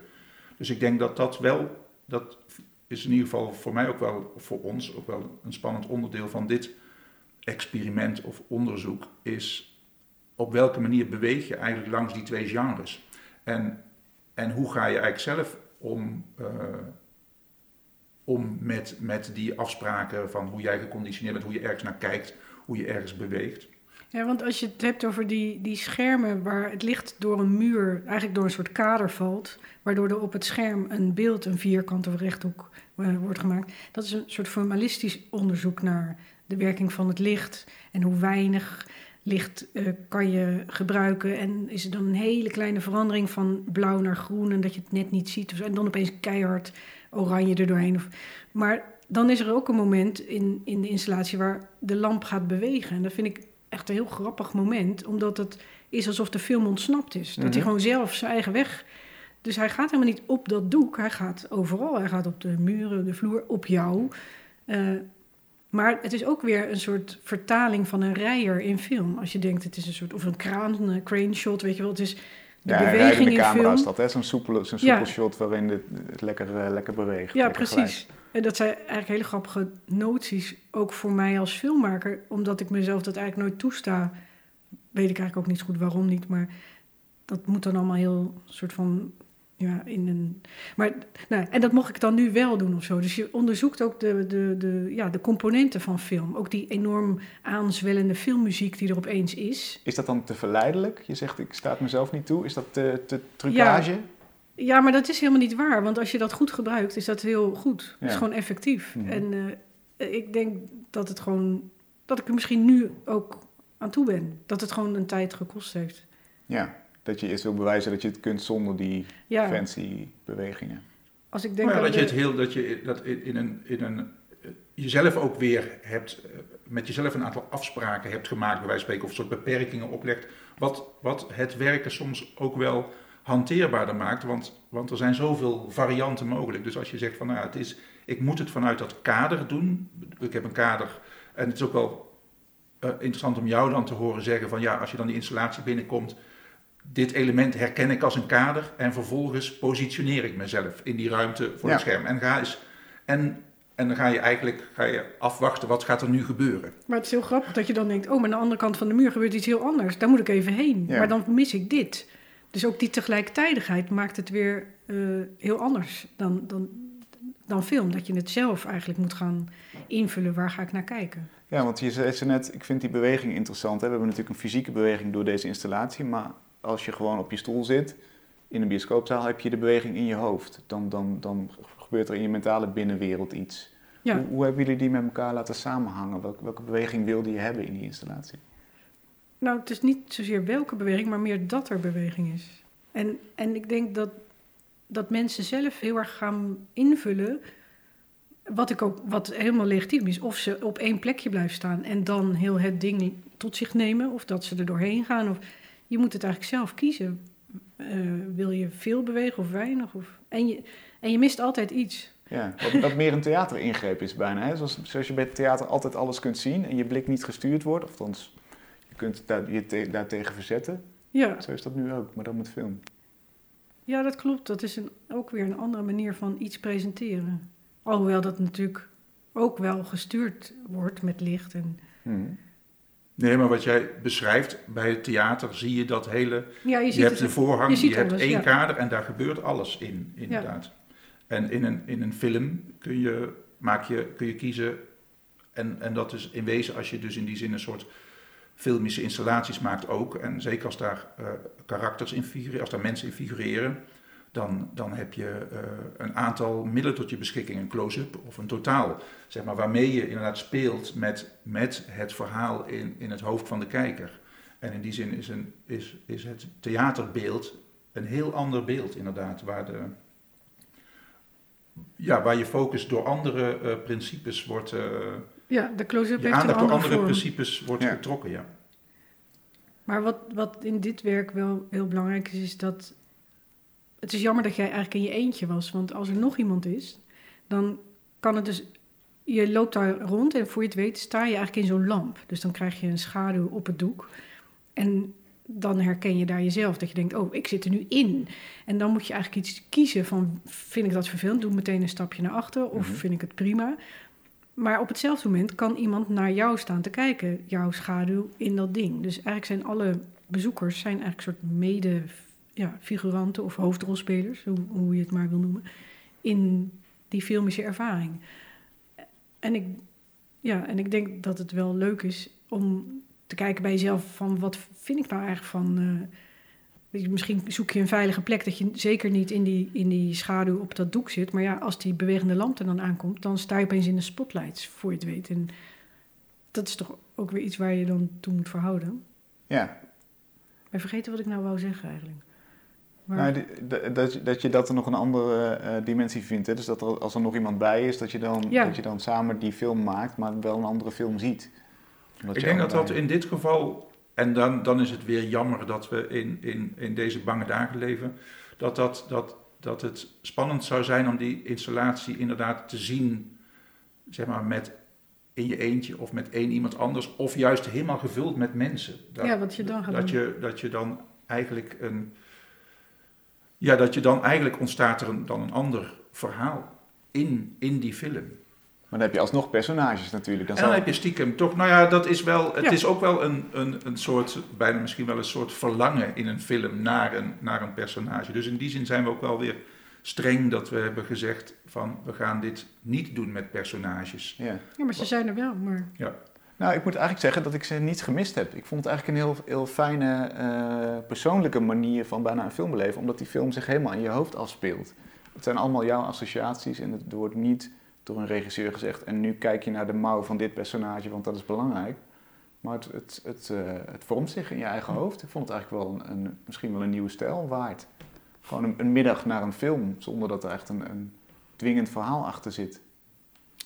Dus ik denk dat dat wel, dat is in ieder geval voor mij ook wel, voor ons ook wel een spannend onderdeel van dit experiment of onderzoek, is op welke manier beweeg je eigenlijk langs die twee genres. En, en hoe ga je eigenlijk zelf om, eh, om met, met die afspraken van hoe jij geconditioneerd bent, hoe je ergens naar kijkt, hoe je ergens beweegt. Ja, want als je het hebt over die, die schermen waar het licht door een muur, eigenlijk door een soort kader valt, waardoor er op het scherm een beeld, een vierkant of rechthoek eh, wordt gemaakt. Dat is een soort formalistisch onderzoek naar de werking van het licht en hoe weinig licht eh, kan je gebruiken. En is er dan een hele kleine verandering van blauw naar groen en dat je het net niet ziet. En dan opeens keihard oranje er doorheen. Of, maar dan is er ook een moment in, in de installatie waar de lamp gaat bewegen. En dat vind ik echt een heel grappig moment, omdat het is alsof de film ontsnapt is. Dat Mhm. hij gewoon zelf zijn eigen weg. Dus hij gaat helemaal niet op dat doek, hij gaat overal. Hij gaat op de muren, de vloer, op jou. Eh, maar het is ook weer een soort vertaling van een rijer in film. Als je denkt, het is een soort, of een kraan, een crane shot, weet je wel. Het is de ja beweging in camera film. is dat, hè? Zo'n soepele, zo'n Ja. soepel shot waarin het, het lekker, eh, lekker beweegt. Ja, lekker precies. En dat zijn eigenlijk hele grappige noties, ook voor mij als filmmaker, omdat ik mezelf dat eigenlijk nooit toesta. Weet ik eigenlijk ook niet zo goed waarom niet, maar dat moet dan allemaal heel soort van, ja, in een... Maar, nou, en dat mocht ik dan nu wel doen of zo. Dus je onderzoekt ook de, de, de, ja, de componenten van film. Ook die enorm aanzwellende filmmuziek die er opeens is. Is dat dan te verleidelijk? Je zegt, ik sta het mezelf niet toe. Is dat te, te trucage? Ja, maar dat is helemaal niet waar. Want als je dat goed gebruikt, is dat heel goed. Het is Ja. gewoon effectief. Mhm. En eh, ik denk dat het gewoon... Dat ik er misschien nu ook aan toe ben. Dat het gewoon een tijd gekost heeft. Ja, dat je eerst wil bewijzen dat je het kunt zonder die Ja, fancy bewegingen. als ik denk Maar ja, dat je het heel, dat je dat in in een, in een, eh, jezelf ook weer hebt, eh, met jezelf een aantal afspraken hebt gemaakt, bij wijze van spreken, of een soort beperkingen oplegt, wat, wat het werken soms ook wel hanteerbaarder maakt, want, want er zijn zoveel varianten mogelijk. Dus als je zegt van, nou, het is, ik moet het vanuit dat kader doen, ik heb een kader, en het is ook wel eh, interessant om jou dan te horen zeggen van, ja, als je dan die installatie binnenkomt, dit element herken ik als een kader en vervolgens positioneer ik mezelf in die ruimte voor Ja. het scherm. En, ga eens, en, en dan ga je eigenlijk ga je afwachten wat gaat er nu gebeuren. Maar het is heel grappig dat je dan denkt... oh, maar aan de andere kant van de muur gebeurt iets heel anders. Daar moet ik even heen. Ja. Maar dan mis ik dit. Dus ook die tegelijkertijdigheid maakt het weer eh, heel anders dan, dan, dan film. Dat je het zelf eigenlijk moet gaan invullen. Waar ga ik naar kijken? Ja, want je zei ze net, ik vind die beweging interessant. Hè? We hebben natuurlijk een fysieke beweging door deze installatie, maar als je gewoon op je stoel zit in een bioscoopzaal, heb je de beweging in je hoofd. Dan, dan, dan gebeurt er in je mentale binnenwereld iets. Ja. Hoe, hoe hebben jullie die met elkaar laten samenhangen? Welke, welke beweging wilde je hebben in die installatie? Nou, het is niet zozeer welke beweging, maar meer dat er beweging is. En, en ik denk dat, dat mensen zelf heel erg gaan invullen wat, ik ook, wat helemaal legitiem is, of ze op één plekje blijven staan en dan heel het ding tot zich nemen, of dat ze er doorheen gaan. Of, je moet het eigenlijk zelf kiezen. Eh, wil je veel bewegen of weinig? Of, en, je, en je mist altijd iets. Ja, wat, wat meer een theateringreep is bijna. Hè? Zoals, zoals je bij het theater altijd alles kunt zien en je blik niet gestuurd wordt. Of althans, je kunt daar, je te, daartegen verzetten. Ja. Zo is dat nu ook, maar dan met film. Ja, dat klopt. Dat is een, ook weer een andere manier van iets presenteren. Alhoewel dat natuurlijk ook wel gestuurd wordt met licht. En... Hmm. Nee, maar wat jij beschrijft, bij het theater zie je dat hele... Ja, je, Je, ziet hebt de voorhang, je hebt alles, één ja. kader en daar gebeurt alles in, inderdaad. En in een, in een film kun je, maak je, kun je kiezen, en, en dat is in wezen als je dus in die zin een soort filmische installaties maakt ook, en zeker als daar eh, karakters in figureren, als daar mensen in figureren, dan, dan heb je eh, een aantal middelen tot je beschikking, een close-up of een totaal, zeg maar, waarmee je inderdaad speelt met, met het verhaal in, in het hoofd van de kijker. En in die zin is, een, is, is het theaterbeeld een heel ander beeld, inderdaad, waar, de, ja, waar je focus door andere eh, principes wordt, eh, Ja, de close-up heeft een aandacht door andere andere vorm. principes wordt Ja. getrokken, ja. Maar wat, wat in dit werk wel heel belangrijk is, is dat... Het is jammer dat jij eigenlijk in je eentje was. Want als er nog iemand is, dan kan het dus... Je loopt daar rond en voor je het weet sta je eigenlijk in zo'n lamp. Dus dan krijg je een schaduw op het doek. En dan herken je daar jezelf. Dat je denkt, oh, ik zit er nu in. En dan moet je eigenlijk iets kiezen van... Vind ik dat vervelend? Doe meteen een stapje naar achter. Of Mhm. vind ik het prima? Maar op hetzelfde moment kan iemand naar jou staan te kijken. Jouw schaduw in dat ding. Dus eigenlijk zijn alle bezoekers zijn eigenlijk een soort mede ja, figuranten of hoofdrolspelers, hoe, hoe je het maar wil noemen, in die filmische ervaring. En ik, ja, en ik denk dat het wel leuk is om te kijken bij jezelf van wat vind ik nou eigenlijk van. eh, misschien zoek je een veilige plek dat je zeker niet in die, in die schaduw op dat doek zit. Maar ja, als die bewegende lamp er dan aankomt, dan sta je opeens in de spotlights, voor je het weet. En dat is toch ook weer iets waar je dan toe moet verhouden. Ja, ben vergeten wat ik nou wou zeggen eigenlijk. Maar, nou, dat- dat, je- dat er nog een andere eh, dimensie vindt. Hè? Dus dat er, als er nog iemand bij is, dat je, dan, Ja. dat je dan samen die film maakt, maar wel een andere film ziet. Omdat Ik denk dat dat in dit geval, en dan, dan is het weer jammer dat we in, in, in deze bange dagen leven, dat, dat, dat, dat het spannend zou zijn om die installatie inderdaad te zien, zeg maar, met in je eentje of met één iemand anders, of juist helemaal gevuld met mensen. Dat, ja, wat je dan gaat dat, doen. je, dat je dan eigenlijk een. Ja, dat je dan eigenlijk ontstaat er een, dan een ander verhaal in, in die film. Maar dan heb je alsnog personages natuurlijk. Dan En dan zal- heb je stiekem toch, nou ja, dat is wel, het Ja. is ook wel een, een, een soort, bijna misschien wel een soort verlangen in een film naar een, naar een personage. Dus in die zin zijn we ook wel weer streng dat we hebben gezegd van we gaan dit niet doen met personages. ja. Ja, maar ze zijn er wel. Maar Nou, ik moet eigenlijk zeggen dat ik ze niet gemist heb. Ik vond het eigenlijk een heel, heel fijne eh, persoonlijke manier van bijna een film beleven, omdat die film zich helemaal in je hoofd afspeelt. Het zijn allemaal jouw associaties en het wordt niet door een regisseur gezegd en nu kijk je naar de mouw van dit personage, want dat is belangrijk. Maar het, het, het, eh, het vormt zich in je eigen hoofd. Ik vond het eigenlijk wel een, een, misschien wel een nieuwe stijl waard. Gewoon een, een middag naar een film, zonder dat er echt een, een dwingend verhaal achter zit.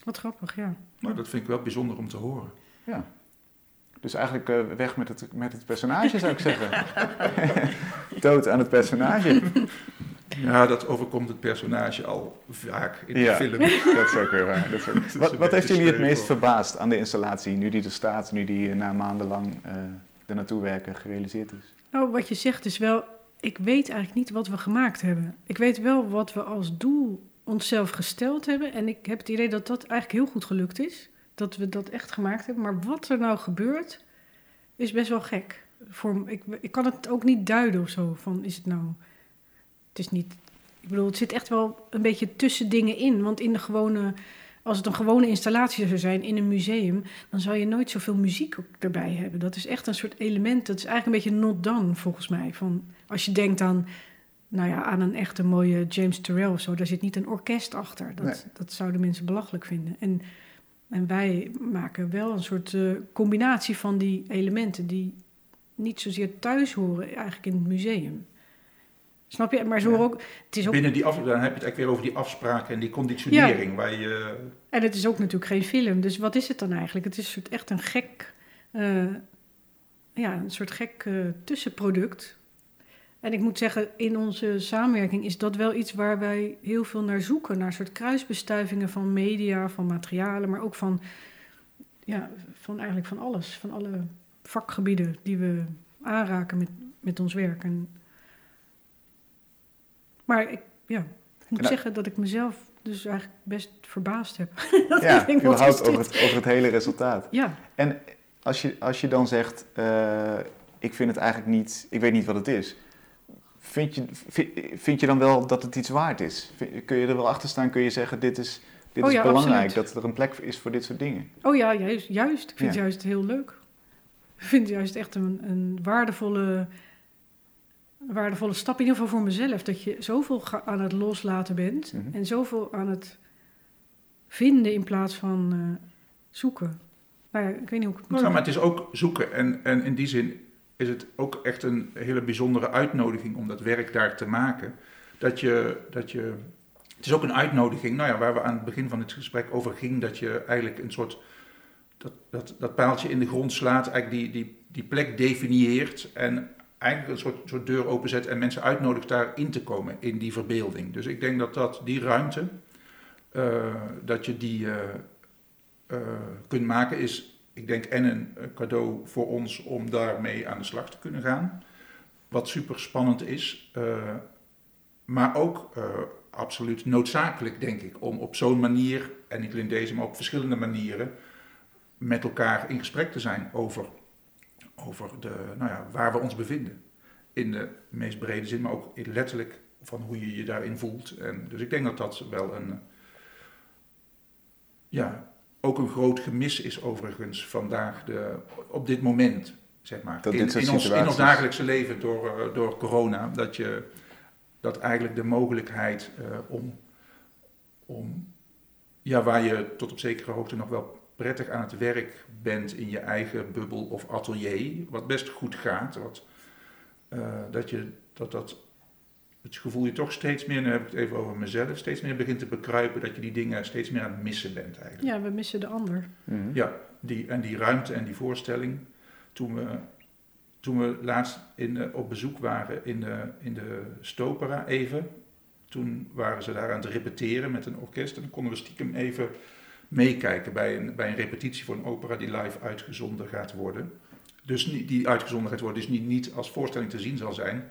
wat grappig, ja. Nou, dat vind ik wel bijzonder om te horen. Ja. Dus eigenlijk eh, weg met het, met het personage, zou ik zeggen. Dood aan het personage. Ja, dat overkomt het personage al vaak in de Ja. film. Dat is ook weer waar. Dat is ook- is Wat, heeft jullie het meest verbaasd aan de installatie, nu die er staat, nu die eh, na maandenlang eh er naartoe werken gerealiseerd is? Nou, wat je zegt is wel... Ik weet eigenlijk niet wat we gemaakt hebben. Ik weet wel wat we als doel onszelf gesteld hebben. En ik heb het idee dat dat eigenlijk heel goed gelukt is. Dat we dat echt gemaakt hebben. Maar wat er nou gebeurt, is best wel gek. Voor, ik, ik kan het ook niet duiden of zo. Van, is het nou... Het is niet... Ik bedoel, het zit echt wel een beetje tussen dingen in. Want in de gewone... Als het een gewone installatie zou zijn in een museum... dan zou je nooit zoveel muziek ook erbij hebben. Dat is echt een soort element. Dat is eigenlijk een beetje not done, volgens mij. Van, als je denkt aan, nou ja, aan een echte mooie James Turrell of zo... daar zit niet een orkest achter. Dat, Nee. dat zouden mensen belachelijk vinden. En, en wij maken wel een soort eh, combinatie van die elementen... die niet zozeer thuis horen eigenlijk in het museum. Snap je? Maar zo Ja. ook, het is ook, Binnen die af, dan heb je het eigenlijk weer over die afspraken en die conditionering. Waar je, en het is ook natuurlijk geen film. Dus wat is het dan eigenlijk? Het is een soort, echt een gek, eh, ja, een soort gek eh, tussenproduct. En ik moet zeggen, in onze samenwerking is dat wel iets waar wij heel veel naar zoeken. Naar soort kruisbestuivingen van media, van materialen, maar ook van, ja, van eigenlijk van alles. Van alle vakgebieden die we aanraken met, met ons werk. En, maar ik, ja, ik moet eh, zeggen dat ik mezelf dus eigenlijk best verbaasd heb. Dat Ja, ik überhaupt over het, over het hele resultaat. Ja, En als je, als je dan zegt, eh, ik vind het eigenlijk niet, ik weet niet wat het is. Vind je, vind, vind je dan wel dat het iets waard is? Kun je er wel achter staan? Kun je zeggen, dit is, dit Oh is ja, belangrijk, absoluut. dat er een plek is voor dit soort dingen? oh ja, juist. juist. Ik vind het Ja. juist heel leuk. Ik vind het juist echt een, een waardevolle, waardevolle stap, in ieder geval voor mezelf. Dat je zoveel aan het loslaten bent Mhm. en zoveel aan het vinden in plaats van eh, zoeken. Nou ja, ik weet niet hoe ik het moet nou, maar zeggen. het is ook zoeken. En, en in die zin is het ook echt een hele bijzondere uitnodiging om dat werk daar te maken. Dat je, dat je, het is ook een uitnodiging, nou ja, waar we aan het begin van het gesprek over ging, dat je eigenlijk een soort, dat, dat, dat paaltje in de grond slaat, eigenlijk die, die, die plek definieert en eigenlijk een soort, soort deur openzet en mensen uitnodigt daarin te komen, in die verbeelding. Dus ik denk dat, dat die ruimte, eh, dat je die eh, eh, kunt maken, is ik denk en een eh, cadeau voor ons om daarmee aan de slag te kunnen gaan. Wat super spannend is, eh, maar ook eh, absoluut noodzakelijk, denk ik, om op zo'n manier, en niet alleen deze, maar op verschillende manieren, met elkaar in gesprek te zijn over, over de, nou ja, waar we ons bevinden. In de meest brede zin, maar ook letterlijk van hoe je je daarin voelt. En, dus ik denk dat dat wel een, ja, ook een groot gemis is overigens vandaag, de, op dit moment, zeg maar. Dat in, dit soort in, ons, in ons dagelijkse leven door, eh, door corona, dat, je, dat eigenlijk de mogelijkheid eh, om, om, ja, waar je tot op zekere hoogte nog wel prettig aan het werk bent in je eigen bubbel of atelier, wat best goed gaat, wat, eh, dat je dat, dat het gevoel je toch steeds meer, nu heb ik het even over mezelf, steeds meer begint te bekruipen dat je die dingen steeds meer aan het missen bent eigenlijk. Ja, we missen de ander. Mhm. Ja, die, en die ruimte en die voorstelling. Toen we, toen we laatst in, de- op bezoek waren in de, in de Stopera even, toen waren ze daar aan het repeteren met een orkest en dan konden we stiekem even meekijken bij een, bij een repetitie voor een opera die live uitgezonden gaat worden. Dus niet, die uitgezonden gaat worden, dus niet, niet als voorstelling te zien zal zijn.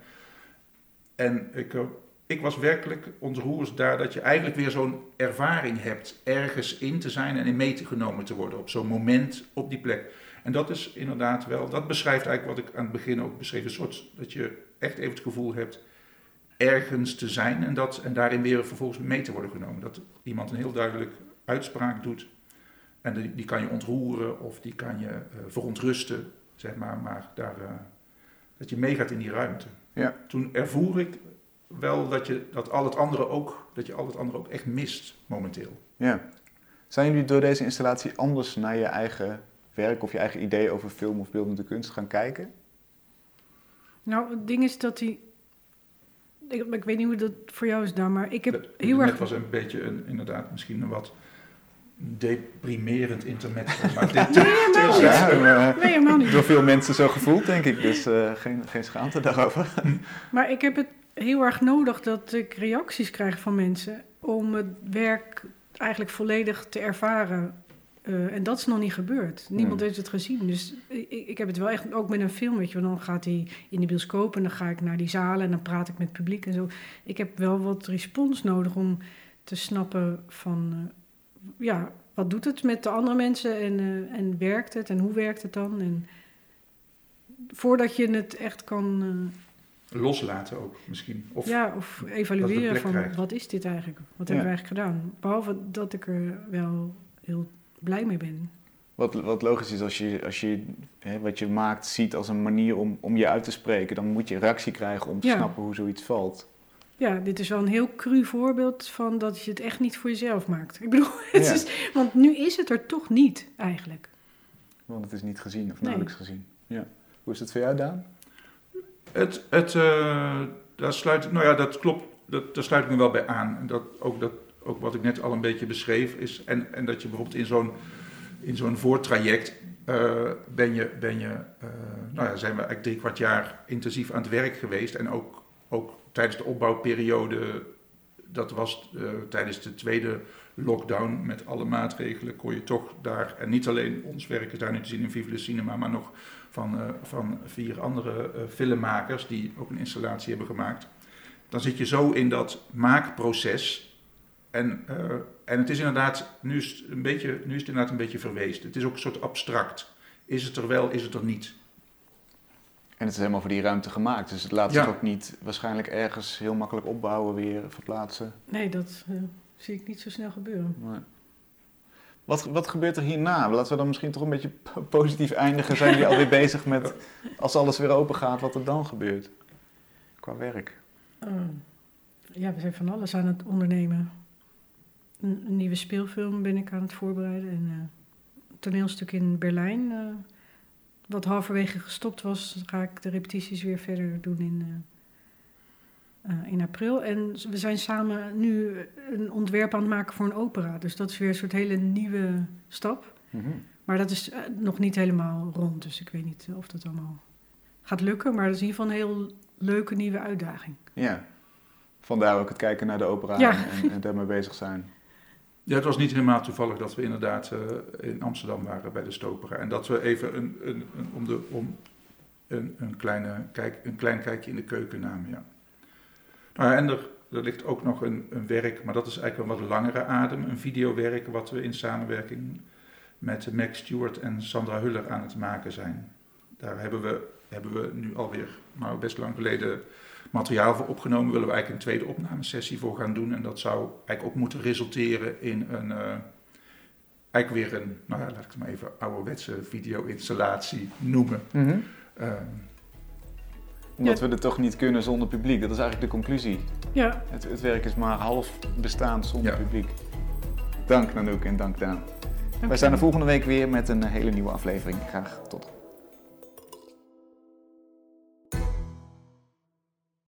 En ik, eh, ik was werkelijk ontroerd daar dat je eigenlijk weer zo'n ervaring hebt ergens in te zijn en in meegenomen te worden op zo'n moment op die plek. En dat is inderdaad wel, dat beschrijft eigenlijk wat ik aan het begin ook beschreef, een soort dat je echt even het gevoel hebt ergens te zijn en, dat, en daarin weer vervolgens mee te worden genomen. Dat iemand een heel duidelijk uitspraak doet en die, die kan je ontroeren of die kan je eh, verontrusten, zeg maar, maar daar, eh, dat je meegaat in die ruimte. Ja. Toen ervoer ik wel dat je, dat al het andere ook, dat je al het andere ook echt mist momenteel. Ja. Zijn jullie door deze installatie anders naar je eigen werk of je eigen idee over film of beeldende kunst gaan kijken? Nou, het ding is dat hij... Ik, ik weet niet hoe dat voor jou is, Dan, maar ik heb Dat- heel net erg... was een beetje een, inderdaad misschien een wat deprimerend internet. Maar dit, dit- Ja, maar, Nee, helemaal niet. door veel mensen zo gevoeld, denk ik. Dus eh, geen, geen schaamte daarover. Maar ik heb het heel erg nodig dat ik reacties krijg van mensen om het werk eigenlijk volledig te ervaren. Eh, en dat is nog niet gebeurd. Niemand Hmm. heeft het gezien. Dus ik, ik heb het wel echt, ook met een film, weet je. Dan gaat hij in de bioscoop en dan ga ik naar die zalen en dan praat ik met het publiek en zo. Ik heb wel wat respons nodig om te snappen van, eh, ja, wat doet het met de andere mensen en, eh, en werkt het en hoe werkt het dan? En voordat je het echt kan... eh, loslaten ook misschien. Of, ja, of evalueren van krijgt. wat is dit eigenlijk? Wat Ja. hebben we eigenlijk gedaan? Behalve dat ik er wel heel blij mee ben. Wat, wat logisch is als je, als je hè, wat je maakt ziet als een manier om, om je uit te spreken, dan moet je reactie krijgen om te Ja. snappen hoe zoiets valt. Ja, dit is wel een heel cru voorbeeld van dat je het echt niet voor jezelf maakt. Ik bedoel, het Ja. is, want nu is het er toch niet eigenlijk. Want het is niet gezien of Nee. nauwelijks gezien. Ja. Hoe is het voor jou, Daan? Het, het, eh, daar sluit, nou ja, dat klopt, dat, daar sluit ik me wel bij aan. En dat, ook, dat, ook wat ik net al een beetje beschreef is, en, en dat je bijvoorbeeld in zo'n, in zo'n voortraject eh, ben je, ben je eh, nou ja, zijn we eigenlijk drie kwart jaar intensief aan het werk geweest. En ook, ook tijdens de opbouwperiode, dat was uh, tijdens de tweede lockdown met alle maatregelen, kon je toch daar, en niet alleen ons werk is daar nu te zien in Vive Cinema, maar nog van, van vier andere filmmakers die ook een installatie hebben gemaakt. Dan zit je zo in dat maakproces. En, en het is inderdaad, nu is het, een beetje, nu is inderdaad een beetje verweest. Het is ook een soort abstract. Is het er wel, is het er niet? En het is helemaal voor die ruimte gemaakt. Dus het laat zich ook niet waarschijnlijk ergens heel makkelijk opbouwen, weer verplaatsen. Nee, dat uh, zie ik niet zo snel gebeuren. Nee. Wat, wat gebeurt er hierna? Laten we dan misschien toch een beetje positief eindigen. Zijn jullie alweer bezig met, als alles weer open gaat, wat er dan gebeurt? Qua werk. Uh, ja, we zijn van alles aan het ondernemen. Een, een, nieuwe speelfilm ben ik aan het voorbereiden. En uh, een toneelstuk in Berlijn. Wat halverwege gestopt was, ga ik de repetities weer verder doen in, uh, in april. En we zijn samen nu een ontwerp aan het maken voor een opera. Dus dat is weer een soort hele nieuwe stap. Mm -hmm. Maar dat is nog niet helemaal rond. Dus ik weet niet of dat allemaal gaat lukken. Maar dat is in ieder geval een heel leuke nieuwe uitdaging. Ja, vandaar ook het kijken naar de opera ja. en, en daarmee bezig zijn. Het was niet helemaal toevallig dat we inderdaad uh, in Amsterdam waren bij de Stopera. En dat we even een, een, een om de, om een, een, kleine kijk, een klein kijkje in de keuken namen. Ja. Nou en er, er ligt ook nog een, een werk, maar dat is eigenlijk een wat langere adem. Een videowerk wat we in samenwerking met Max Stewart en Sandra Huller aan het maken zijn. Daar hebben we, hebben we nu alweer nou, best lang geleden materiaal voor opgenomen. Willen we eigenlijk een tweede opnamesessie voor gaan doen. En dat zou eigenlijk ook moeten resulteren in een, uh, eigenlijk weer een, nou ja, laat ik het maar even ouderwetse video-installatie noemen. Mm -hmm. uh, Omdat ja. we het toch niet kunnen zonder publiek. Dat is eigenlijk de conclusie. Ja. Het, het werk is maar half bestaand zonder ja. publiek. Dank Nanook en dank Daan. Wij zijn er volgende week weer met een hele nieuwe aflevering. Graag tot